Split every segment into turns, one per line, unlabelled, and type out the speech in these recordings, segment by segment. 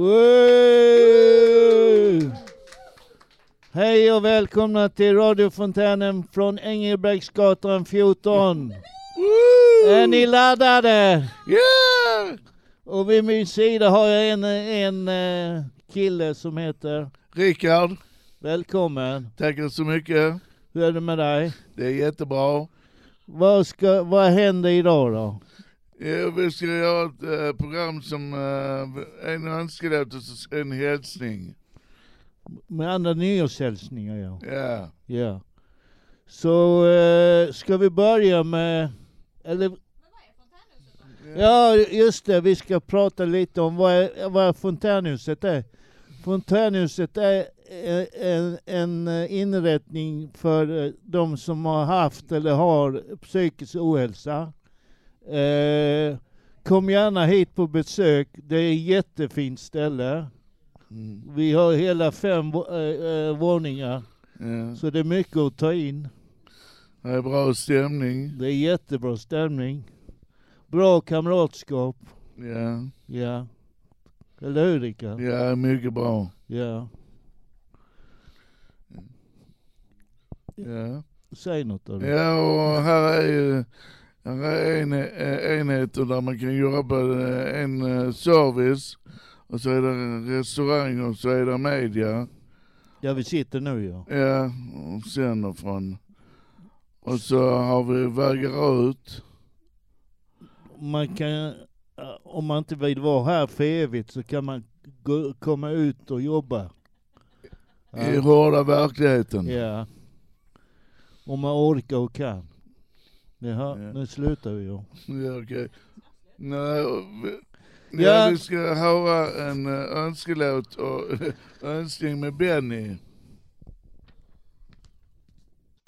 Woo! Hej och välkomna till radiofontänen från Engelbrektsgatan 14. Är ni laddade?
Yeah!
Och vid min sida har jag en, en eh, kille som heter
Rickard,
Välkommen.
tackar så mycket.
Hur är det med dig?
Det är jättebra.
Vad, ska, vad händer idag då?
Ja, vi ska göra ett eh, program som eh, en önskelåt och så en hälsning.
Med andra nyårshälsningar ja.
Ja.
ja. Så eh, ska vi börja med, eller Ja, just det. Vi ska prata lite om vad, är, vad fontänhuset är. Fontänhuset är eh, en, en inrättning för de som har haft eller har psykisk ohälsa. Eh, kom gärna hit på besök. Det är ett jättefint ställe.
Mm.
Vi har hela fem eh, eh, våningar,
ja.
så det är mycket att ta in.
Det är bra stämning.
Det är jättebra stämning. Bra kamratskap.
Ja.
Ja. Eller hur Rickard?
Ja, mycket bra.
Ja.
Ja.
Säg något då.
Ja, och här är ju här är en, eh, enheter där man kan jobba eh, en eh, service och så är det restaurang och så är det media.
Ja, vi sitter nu ja.
Ja, och sänder från. Och så har vi vägar ut.
Man kan, om man inte vill vara här för evigt så kan man gå, komma ut och jobba.
i hårda verkligheten.
Ja. Om man orkar och kan. Jaha,
Ja.
nu slutar vi ju.
Ja, okej. Vi, ja.
Ja.
vi ska höra en eh, önskelåt och önskning med Benny.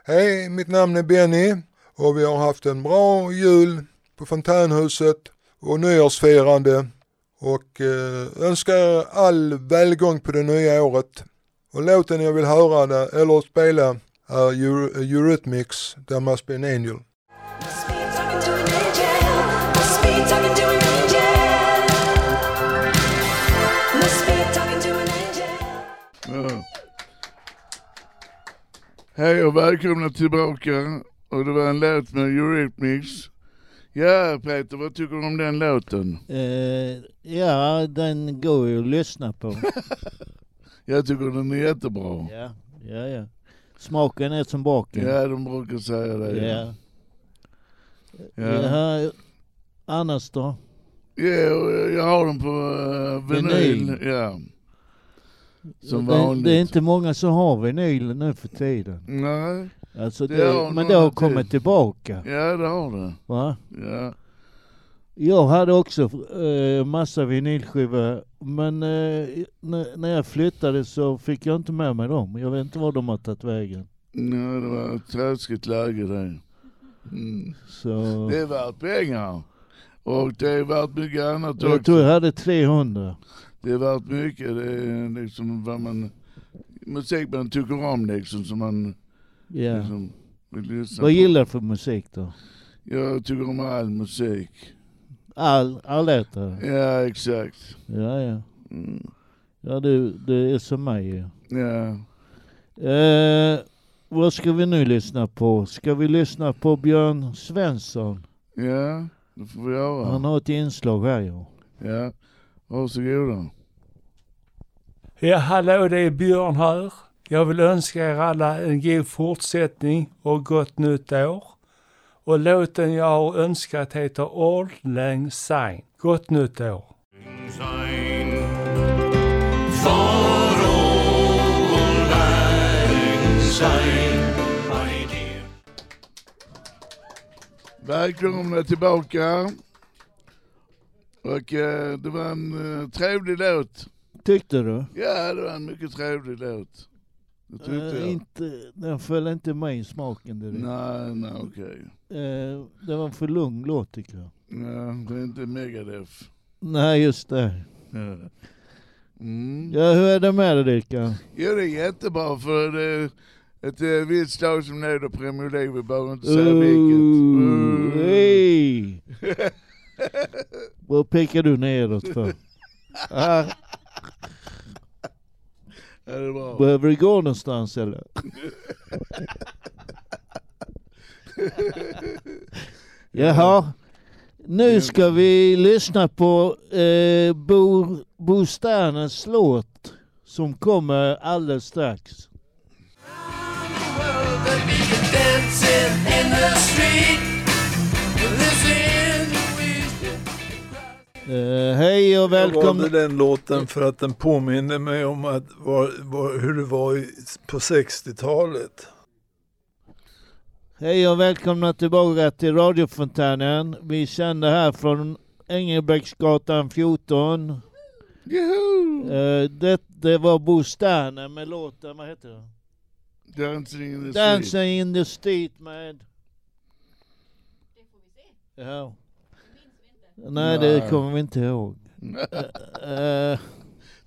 Hej, mitt namn är Benny och vi har haft en bra jul på Fontänhuset och nyårsfirande och eh, önskar all välgång på det nya året. Och låten jag vill höra eller spela är Eurythmics, There Must Be An Angel.
Hej och välkomna tillbaka. Och det var en låt med Eurythmics. Ja Peter, vad tycker du om den låten?
Eh, ja, den går ju att lyssna på.
Jag tycker den är jättebra.
ja, ja, ja. Smaken är som baken.
Ja, de brukar säga det.
Ja.
Ja.
Ja, annars då?
Ja, jag har den på uh, vinyl.
Vinyl.
Ja. Som
det,
vanligt.
det är inte många som har vinyl nu för tiden.
Nej,
Alltså
Det
det, men det har
tid.
kommit tillbaka.
ja det har det.
Va?
Ja.
Jag hade också eh, massa vinylskivor, men eh, när, jag flyttade så fick jag inte med mig dem. Jag vet inte var de har tagit vägen.
Nej, det var ett tråkigt läge det. Mm.
Så
Det är värt pengar. Och det är värt mycket annat
jag
också.
tror jag hade 300.
Det är värt mycket. Det är liksom vad man, musik man tycker om liksom som man
Ja.
liksom
Vad gillar du för musik då?
Jag tycker om all musik.
All, allätare?
Ja, exakt.
Ja, ja.
Mm.
Ja, det, det är som mig ju.
Ja.
Eh, vad ska vi nu lyssna på? Ska vi lyssna på Björn Svensson?
ja, det får vi göra.
Han har ett inslag här ja.
Ja, varsågoda.
Ja, hallå, det är Björn här. Jag vill önska er alla en god fortsättning och gott nytt år. Och låten jag har önskat heter Old Lang Syne. Gott nytt år.
Välkomna tillbaka. Och eh, det var en eh, trevlig låt.
Tyckte du?
Ja, det var en mycket trevlig låt. Det tyckte
Eh,
jag.
inte, den föll inte mig i smaken direkt.
Nej, nej okej.
Eh, det var en för lugn låt tycker jag.
Ja, det är inte Megadeth.
Nej, just det.
Ja. Mm.
Ja, hur är det med dig Rickard?
Jo, det är jättebra för det är ett eh, visst lag som leder Premier League, vi behöver inte säga vilket. Uh.
Vad pekar du neråt för? Ah. Behöver du gå någonstans eller? Jaha. Nu ska vi lyssna på eh, Bo, Bo Sterners låt som kommer alldeles strax. Eh, hej och
Jag
välkomna.
valde den låten för att den påminner mig om att var, var, hur det var i, på 60-talet.
Hej och välkomna tillbaka till radiofontänen. Vi sänder här från Engelbrektsgatan 14.
Joho!
Eh, det, det var Bo Sterner med låten, vad heter den?
Dancing in the street.
Dancing in the street med... Ja. Nej, det
Nej.
kommer vi inte ihåg. Eh,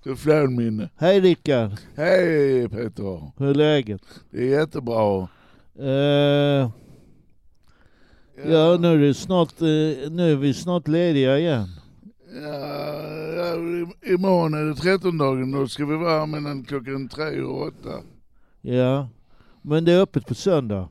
Du flönminne.
hej Rickard,
Hej Peter.
hur är läget?
Det är jättebra.
Eh, ja, nu är, det snart, nu är vi snart lediga igen.
Ja, ja, imorgon är det 13 dagen då ska vi vara mellan klockan tre och åtta.
Ja, men det är öppet på söndag.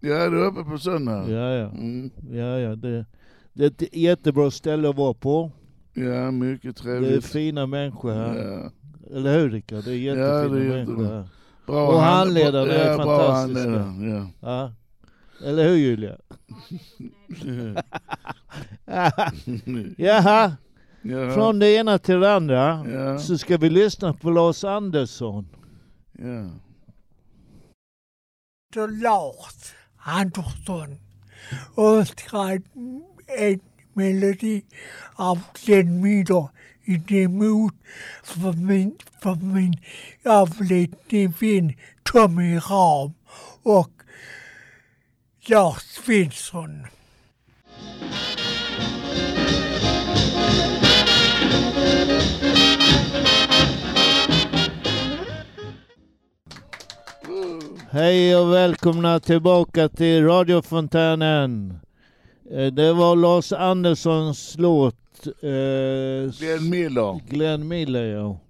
Ja, det är uppe på söndag.
Ja, ja.
Mm.
ja, ja det, det är ett jättebra ställe att vara på.
Ja, mycket
Det är
trevligt.
fina människor här.
Ja.
Eller hur Rickard? Det är
Ja,
jättefina
det är
människor
jättebra.
här.
Bra
Och
hand-
handledarna är
ja, bra
fantastiska.
handledare, Ja.
Ja. Eller hur Julia? Jaha,
Ja.
från det ena till det andra
Ja.
så ska vi lyssna på Lars Andersson.
Ja.
Lars Andersson önskar en melodi av Glenn Miller i demot för min, för min avlidne vän Tommy Ram och Lars Svensson.
Hej och välkomna tillbaka till radiofontänen. Eh, Det var Lars Anderssons låt. Eh,
Glenn Miller.
Glenn Miller ja.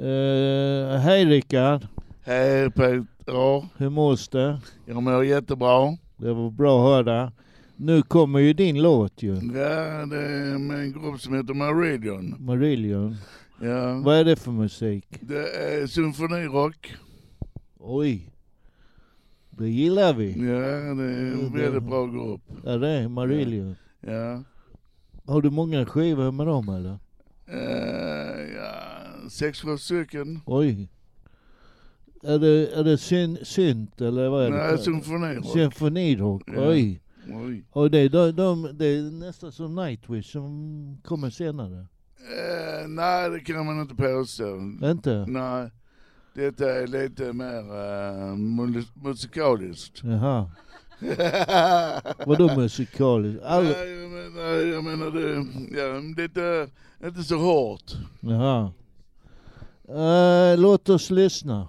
Eh, hej Rickard,
Hej Peter.
hur mås det?
Jag mår jättebra.
Det var bra att höra. Nu kommer ju din låt ju.
Ja, det är med en grupp som heter Meridian.
Marillion.
Ja.
Vad är det för musik?
Det är symfonirock.
Oj. Det gillar vi.
Ja, det är en väldigt bra grupp.
Ja det är Marillion.
Ja.
Har du många skivor med dem eller?
Eh, ja, sex, sju stycken.
Oj. Är det, är det syn, synt eller vad är det?
Nej, symfonirock.
Symfonirock.
Ja.
Oj.
Oj.
Och det, de, de, det är nästan som Nightwish som kommer senare.
Eh, nej, det kan man inte påstå.
Inte?
Nej. Detta är lite mer uh, musikaliskt.
Jaha. Vadå musikaliskt? All...
Nej, jag menar, jag menar det, ja, det är inte, så hårt.
Jaha. Eh, låt oss lyssna.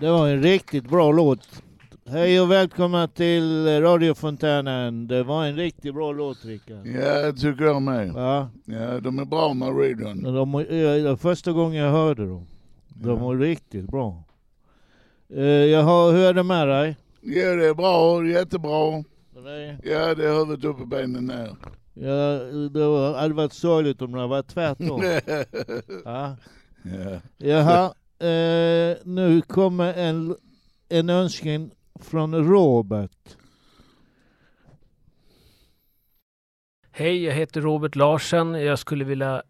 Det var en riktigt bra låt. Hej och välkomna till radiofontänen. Det var en riktigt bra låt Rickard.
Ja, det tycker jag med.
Ja,
Ja, de är bra Meridian.
de, det var första gången jag hörde dem. De
Ja.
var riktigt bra. Eh, jag har, hur är det med dig?
Ja, det är bra, jättebra.
Nej.
Ja, det är huvudet upp i benen ner.
Ja, det hade varit sorgligt om det hade varit tvärtom. Ja.
ja.
Jaha, eh, nu kommer en, en önskan från Robert.
Hej, jag heter Robert Larsen. Jag skulle vilja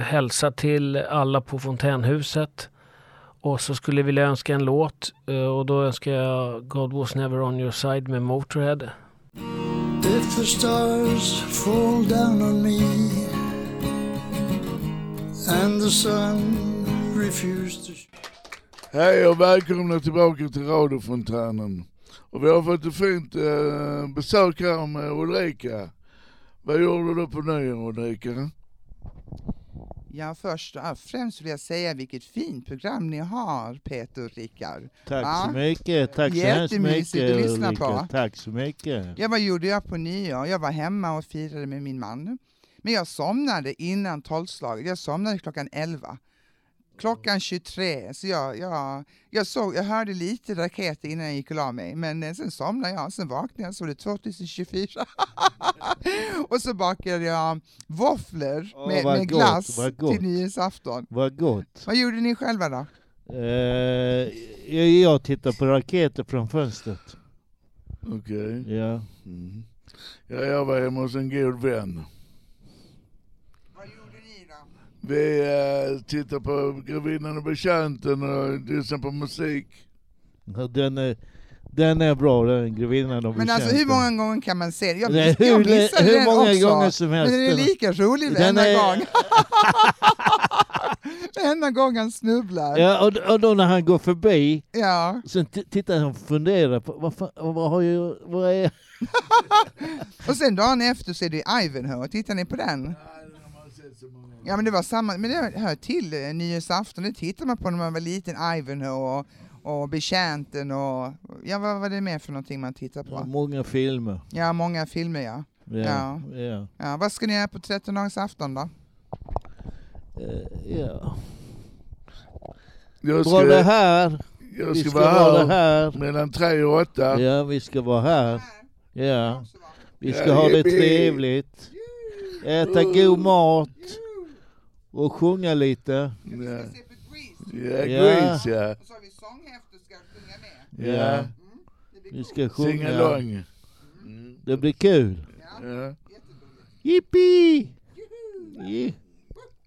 hälsa till alla på Fontänhuset. Och så skulle jag vilja önska en låt. eh, Och då önskar jag God was never on your side med Motörhead.
If the stars fall down on me and the sun refused to
Hej och välkomna tillbaka till radiofontänen. Och vi har fått ett fint eh, besök här med Ulrika. Vad gjorde du på nyår Ulrika?
Ja, först och främst vill jag säga vilket fint program ni har, Peter och Rickard.
Tack
Ja.
så mycket. Tack så hemskt mycket
att lyssna
Ulrika.
på.
Tack så mycket.
Ja, vad gjorde jag på nyår? Jag var hemma och firade med min man. Men jag somnade innan tolvslaget. Jag somnade klockan 11. Klockan 23, så jag, jag, jag, såg, jag hörde lite raketer innan jag gick och la mig, men eh, sen somnade jag, sen vaknade jag så var det 2024. och så bakade jag våfflor
Åh,
med, med
gott,
glass
vad gott.
till nyårsafton.
Vad gott.
Vad gjorde ni själva då?
Eh, jag- jag tittar på raketer från fönstret.
Okej.
Ja.
Mm. Ja, jag var hemma hos en god vän.
Vad gjorde ni då?
Vi uh, tittade på Grevinnan och Betjänten och lyssnade på musik.
Den är, den är bra den grevinnan och
Men alltså hur många gånger kan man se det? Jag,
Nej,
miss, jag
hur-
missade
hur
den
många
också.
gånger som helst.
Men den är lika rolig
Den
varenda
är-
gång. varenda gång han snubblar.
Ja, och, och då när han går förbi,
Ja.
sen tittar han och funderar på vad, fan, vad har jag, vad är...
Och sen dagen efter så är det Ivanhoe, tittar ni på den? Ja men det var samma, men det hör till eh, nyårsafton, det tittar man på när man var liten, Ivanhoe och, och Betjänten och, ja vad var det mer för någonting man tittar på?
Många filmer.
Ja, många filmer ja.
Ja,
Ja.
ja.
ja. Vad ska ni göra på 13-dagarsafton då?
Eh, ja.
Jag
Dra det här.
Jag
Vi
ska,
ska
vara
vara
här,
det här.
mellan tre och åtta.
Ja, vi ska vara här. Ja. Vi ska
Ja,
ha det trevligt. Äta god mat. Och sjunga lite.
Ja, ja
Ja.
Grease ja.
Och så har vi sånghäfte, ska sjunga med.
Ja. Vi ska
Sing along.
Det blir kul.
Ja.
Yippee! Yeah.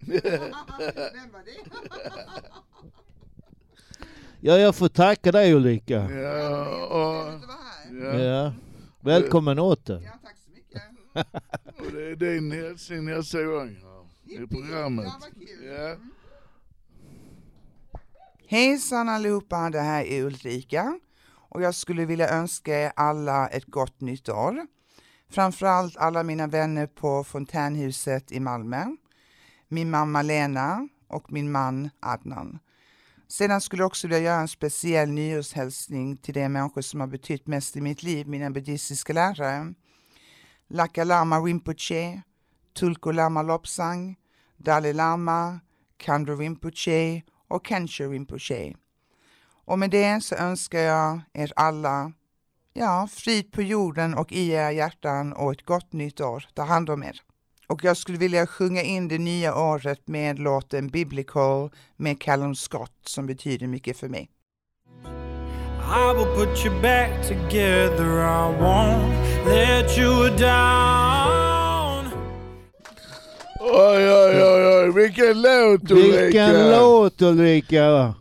Vem var det?
Ja, jag får tacka dig Ulrika.
Ja, och, ja.
Ja. Välkommen åter.
Ja, tack så mycket.
och det är din hälsning nästa gång ja, i programmet.
Ja.
Ja.
Hejsan allihopa, det här är Ulrika och jag skulle vilja önska er alla ett gott nytt år. Framförallt alla mina vänner på Fontänhuset i Malmö, min mamma Lena och min man Adnan. Sedan skulle jag också vilja göra en speciell nyårshälsning till de människor som har betytt mest i mitt liv, mina buddhistiska lärare. Laka Lama Rinpoche, Tulku Lama Lopsang, Dalai Lama, Kandro Rinpoche och Kensho Rinpoche. Och med det så önskar jag er alla ja, frid på jorden och i era hjärtan och ett gott nytt år. Ta hand om er. Och jag skulle vilja sjunga in det nya året med låten Biblical med Callum Scott som betyder mycket för mig.
I will put you back together. I won't let you down.
Oj, oj, oj, oj, vilken låt Ulrika!
Vilken låt Ulrika!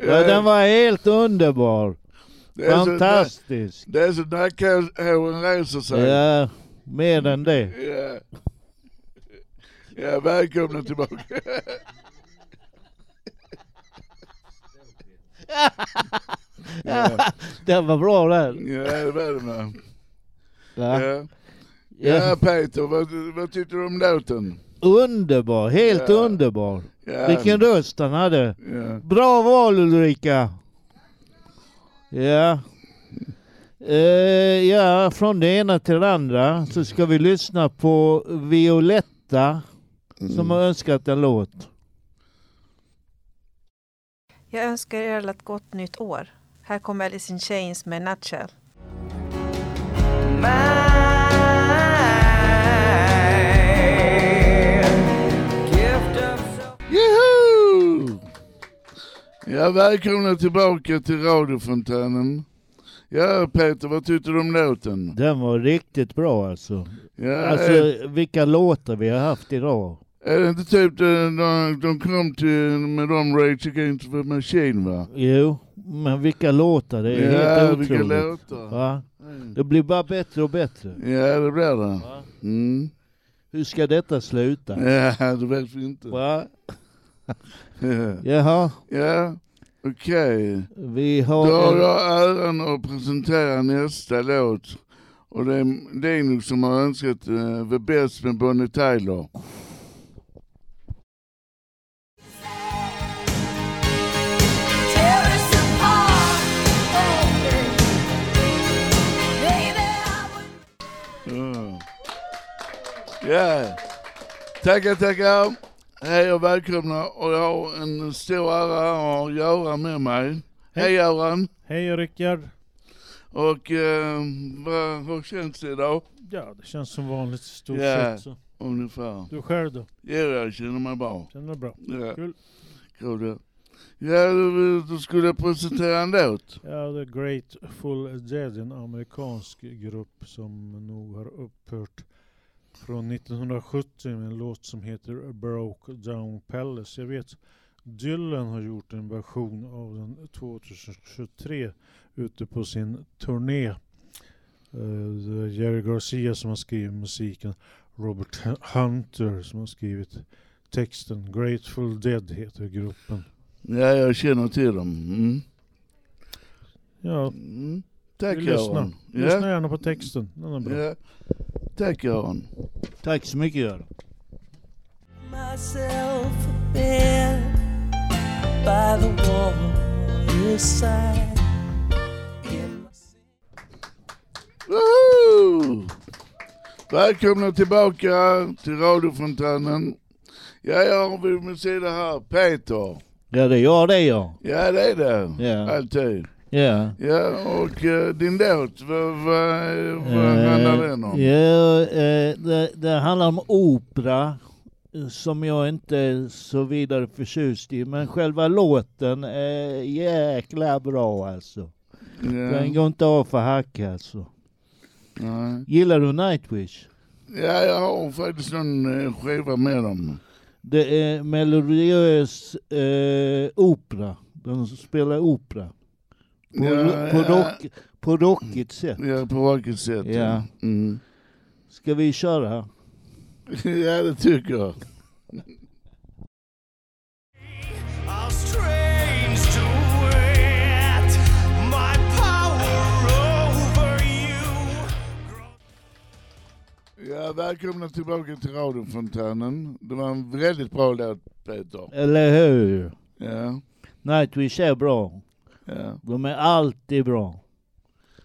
Ja, den var helt underbar.
Det är så-
Fantastisk.
Det är så nackhåren reser sig.
Ja, mer än det.
Ja. Ja, välkomna tillbaka.
Ja, den var bra den.
Ja, det var det med.
Ja.
Ja. Peter, vad, vad tyckte du om låten?
Underbar, helt
Ja.
underbar.
Ja.
Vilken röst han hade.
Ja.
Bra val Ulrika. Ja. Eh, ja, från det ena till det andra så ska vi lyssna på Violetta som har önskat en låt.
Jag önskar er alla ett gott nytt år. Här kommer Alice in Chains med Nutshell.
Juhu! Ja, välkomna tillbaka till radiofontänen. Ja, Peter, vad tyckte du om låten?
Den var riktigt bra alltså.
Ja,
Alltså vilka låtar vi har haft idag.
Är det inte typ de, de, kom till med de Rage Against the Machine va?
Jo, men vilka låtar. Det är
Ja,
helt
vilka
otroligt.
låtar.
Va? Det blir bara bättre och bättre.
Ja, det blir det. Mm.
Hur ska detta sluta?
Ja, det vet vi inte.
Va? Jaha.
Ja, okej. Då
har
jag äran att presentera nästa låt. Och det är Linus som har önskat uh, The Best med Bonnie Tyler. Ja. Yeah. Tackar, tackar. Hej och välkomna. Och jag har en stor ära att ha Göran med mig. Hej Göran.
Hej Rickard.
Och eh, hur känns det idag?
Ja, det känns som vanligt i stort
Ja,
sett. Så.
ungefär.
Du själv då?
Ja, jag känner mig bra.
Känner du bra?
Ja.
Kul.
Kul. Ja, du, du skulle presentera en låt.
Ja, The Grateful Dead, en amerikansk grupp som nog har upphört från 1970 med en låt som heter Broke Down Palace. Jag vet Dylan har gjort en version av den 2023 ute på sin turné. Eh, det är Jerry Garcia som har skrivit musiken. Robert Hunter som har skrivit texten. Grateful Dead heter gruppen.
Ja, jag känner till dem. Mm.
Ja,
Mm. Tack. Göran.
Lyssna gärna på texten. Den är bra.
Ja. Tack Göran.
Tack så mycket Göran.
Välkomna tillbaka till radiofontänen. Ja, jag har vid min sida här Peter.
Ja, det är jag det ja.
Ja, det är det.
Ja.
Alltid.
Ja.
Ja, och eh, din låt, vad, vad, vad handlar den om?
Ja, eh, det, det handlar om opera eh, som jag inte är så vidare förtjust i. Men själva låten är jäkla bra alltså. Den går inte av för hack alltså.
Nej.
Gillar du Nightwish?
Ja, jag har faktiskt en eh, skiva med dem.
Det är melodiös eh, opera. De spelar opera. På,
Ja,
på,
ja.
rock, på rockigt sätt.
Ja, på rockigt sätt.
Ja.
Mm.
Ska vi köra?
ja, det tycker jag. Ja, välkomna tillbaka till radiofontänen. Det var en väldigt bra låt, Peter.
Eller hur?
Ja.
Nightwish är bra.
Ja.
De är alltid bra.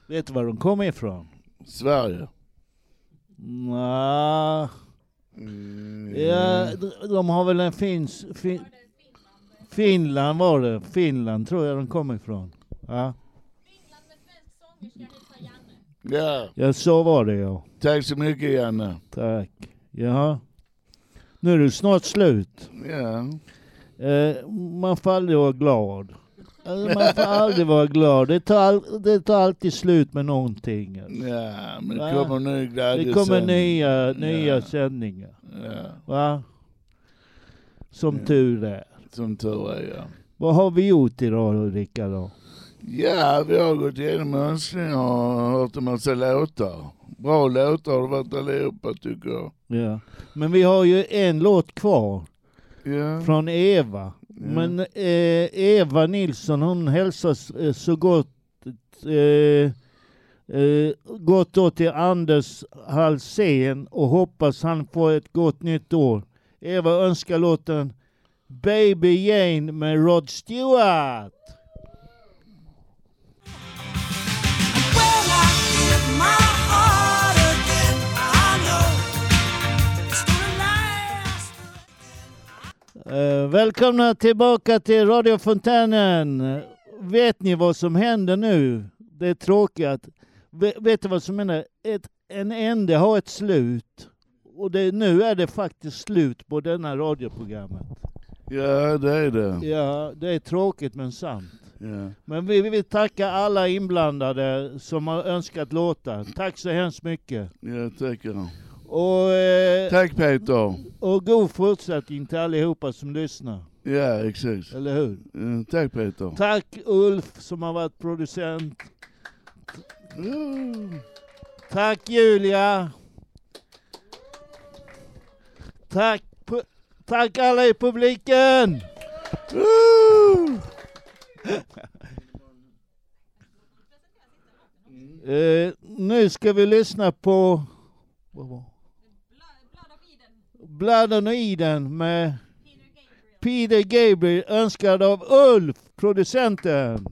Vet du var de kommer ifrån?
Sverige.
Nja...
Mm.
Ja, de- har väl en finns... Fin, Finland var det. Finland tror jag de kommer ifrån. Ja,
Ja,
ja så var det ja.
tack så mycket Janne.
Tack. Jaha. Nu är det snart slut.
Ja.
Eh, man får aldrig vara glad. Man får aldrig vara glad. Det tar, all, det tar alltid slut med någonting.
Ja, men det kommer ny glädje
Det kommer
sen.
nya, nya
Ja.
sändningar.
Ja,
Va? Som
Ja.
tur är.
som tur är ja.
Vad har vi gjort idag Rickard? då?
Ja, vi har gått igenom önskningar och hört en massa låtar. Bra låtar har det varit allihopa tycker jag.
Ja. Men vi har ju en låt kvar.
Ja.
Från Eva. Men eh, Eva Nilsson hon hälsar eh, så gott eh, eh, gott då till Anders Halsén och hoppas han får ett gott nytt år. Eva önskar låten Baby Jane med Rod Stewart. Eh, välkomna tillbaka till radiofontänen. Vet ni vad som händer nu? Det är tråkigt. Ve- Vet du vad som händer? Ett, en ände har ett slut. Och det, nu är det faktiskt slut på denna radioprogrammet.
Ja, det är det.
Ja, det är tråkigt men sant.
Ja.
Men vi vill tacka alla inblandade som har önskat låtar. Tack så hemskt mycket.
Ja, tackar.
Och, eh,
Tack Peter.
och god fortsättning till allihopa som lyssnar.
Ja, exakt.
Eller hur?
Ja, tack Peter.
Tack Ulf som har varit producent. Tack Julia. Tack, tack alla i publiken. Eh, nu ska vi lyssna på vad var? Blood on Eden med Peter Gabriel önskad av Ulf, producenten.